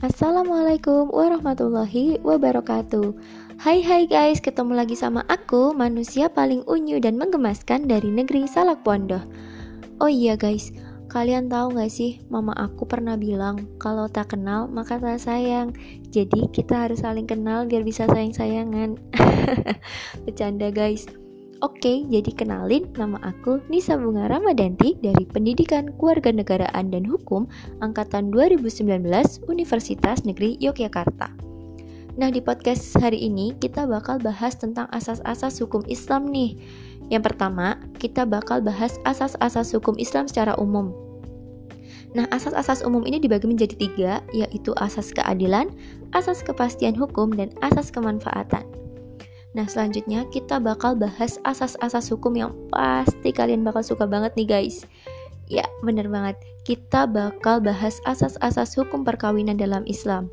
Assalamualaikum warahmatullahi wabarakatuh. Hai hai guys, ketemu lagi sama aku, manusia paling unyu dan menggemaskan dari negeri Salak Pondok Oh iya guys, kalian tahu gak sih, mama aku pernah bilang Kalau tak kenal maka tak sayang. Jadi kita harus saling kenal biar bisa sayang-sayangan. Bercanda guys Oke, jadi kenalin nama aku Nisa Bunga Ramadanti dari Pendidikan Kewarganegaraan dan Hukum angkatan 2019 Universitas Negeri Yogyakarta. Nah, di podcast hari ini kita bakal bahas tentang asas-asas hukum Islam nih. Yang pertama, kita bakal bahas asas-asas hukum Islam secara umum. Nah, asas-asas umum ini dibagi menjadi tiga, yaitu asas keadilan, asas kepastian hukum, dan asas kemanfaatan. Nah, selanjutnya kita bakal bahas asas-asas hukum yang pasti kalian bakal suka banget nih guys. Ya, bener banget. Kita bakal bahas asas-asas hukum perkawinan dalam Islam.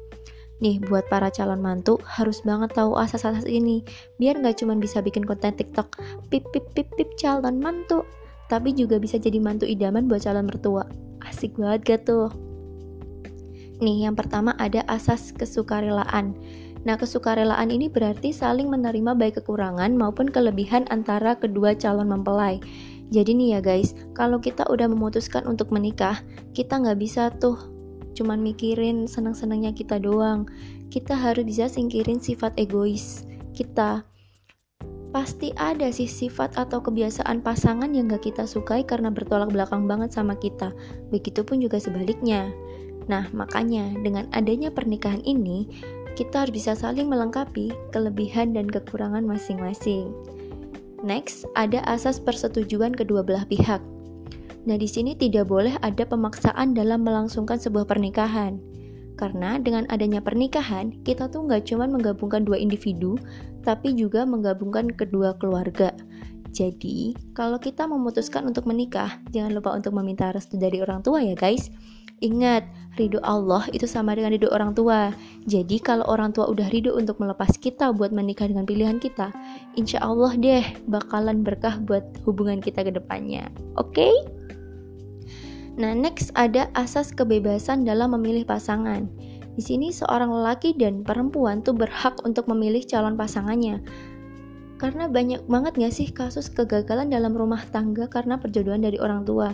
Nih, buat para calon mantu harus banget tahu asas-asas ini biar nggak cuma bisa bikin konten TikTok pip pip pip pip calon mantu, tapi juga bisa jadi mantu idaman buat calon mertua. Asik banget gak tuh? Nih, yang pertama ada asas kesukarelaan. Nah, kesukarelaan ini berarti saling menerima baik kekurangan maupun kelebihan antara kedua calon mempelai. Jadi nih ya guys, kalau kita udah memutuskan untuk menikah, kita nggak bisa tuh cuman mikirin seneng-senengnya kita doang. Kita harus bisa singkirin sifat egois kita. Pasti ada sih sifat atau kebiasaan pasangan yang gak kita sukai karena bertolak belakang banget sama kita. Begitupun juga sebaliknya. Nah, makanya dengan adanya pernikahan ini, kita harus bisa saling melengkapi kelebihan dan kekurangan masing-masing. Next, ada asas persetujuan kedua belah pihak. Nah, di sini tidak boleh ada pemaksaan dalam melangsungkan sebuah pernikahan. Karena dengan adanya pernikahan, kita tuh nggak cuma menggabungkan dua individu, tapi juga menggabungkan kedua keluarga. Jadi, kalau kita memutuskan untuk menikah, jangan lupa untuk meminta restu dari orang tua ya guys. Ingat, ridho Allah itu sama dengan ridho orang tua. Jadi kalau orang tua udah ridho untuk melepas kita buat menikah dengan pilihan kita, insya Allah deh bakalan berkah buat hubungan kita ke depannya. Oke? Okay? Nah, next ada asas kebebasan dalam memilih pasangan. Di sini seorang lelaki dan perempuan tuh berhak untuk memilih calon pasangannya. Karena banyak banget gak sih kasus kegagalan dalam rumah tangga karena perjodohan dari orang tua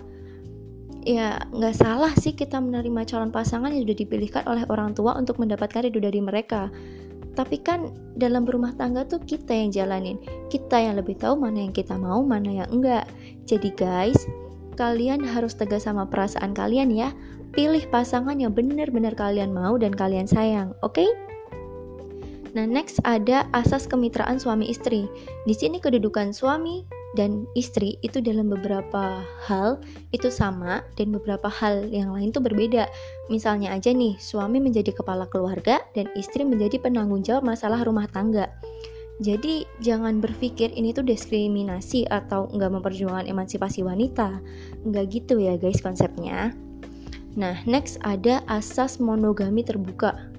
ya nggak salah sih kita menerima calon pasangan yang sudah dipilihkan oleh orang tua untuk mendapatkan ridho dari mereka. Tapi kan dalam berumah tangga tuh kita yang jalanin, kita yang lebih tahu mana yang kita mau, mana yang enggak. Jadi guys, kalian harus tegas sama perasaan kalian ya. Pilih pasangan yang benar-benar kalian mau dan kalian sayang, oke? Okay? Nah, next ada asas kemitraan suami istri. Di sini kedudukan suami dan istri itu dalam beberapa hal itu sama dan beberapa hal yang lain tuh berbeda. Misalnya aja nih, suami menjadi kepala keluarga dan istri menjadi penanggung jawab masalah rumah tangga. Jadi jangan berpikir ini tuh diskriminasi atau nggak memperjuangkan emansipasi wanita. Nggak gitu ya guys konsepnya. Nah, next ada asas monogami terbuka.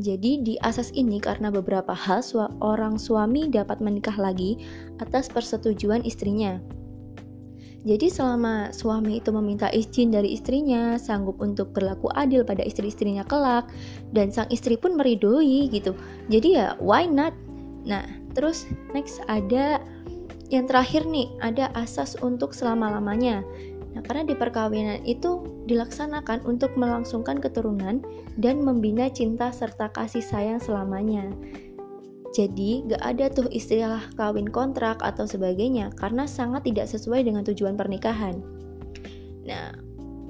Jadi di asas ini karena beberapa hal orang suami dapat menikah lagi atas persetujuan istrinya. Jadi selama suami itu meminta izin dari istrinya, sanggup untuk berlaku adil pada istri-istrinya kelak, dan sang istri pun meridoi gitu. Jadi ya why not? Nah, terus next ada yang terakhir nih, ada asas untuk selama-lamanya. Nah, karena di perkawinan itu dilaksanakan untuk melangsungkan keturunan dan membina cinta serta kasih sayang selamanya. Jadi, gak ada tuh istilah kawin kontrak atau sebagainya karena sangat tidak sesuai dengan tujuan pernikahan. Nah,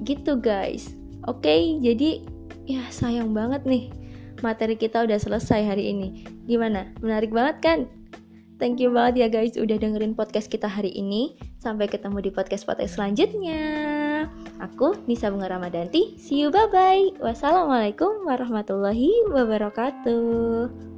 gitu guys. Oke, jadi ya sayang banget nih materi kita udah selesai hari ini. Gimana? Menarik banget kan? Thank you banget ya guys udah dengerin podcast kita hari ini. Sampai ketemu di podcast-podcast selanjutnya. Aku Nisa Bunga Ramadanti. See you bye bye. Wassalamualaikum warahmatullahi wabarakatuh.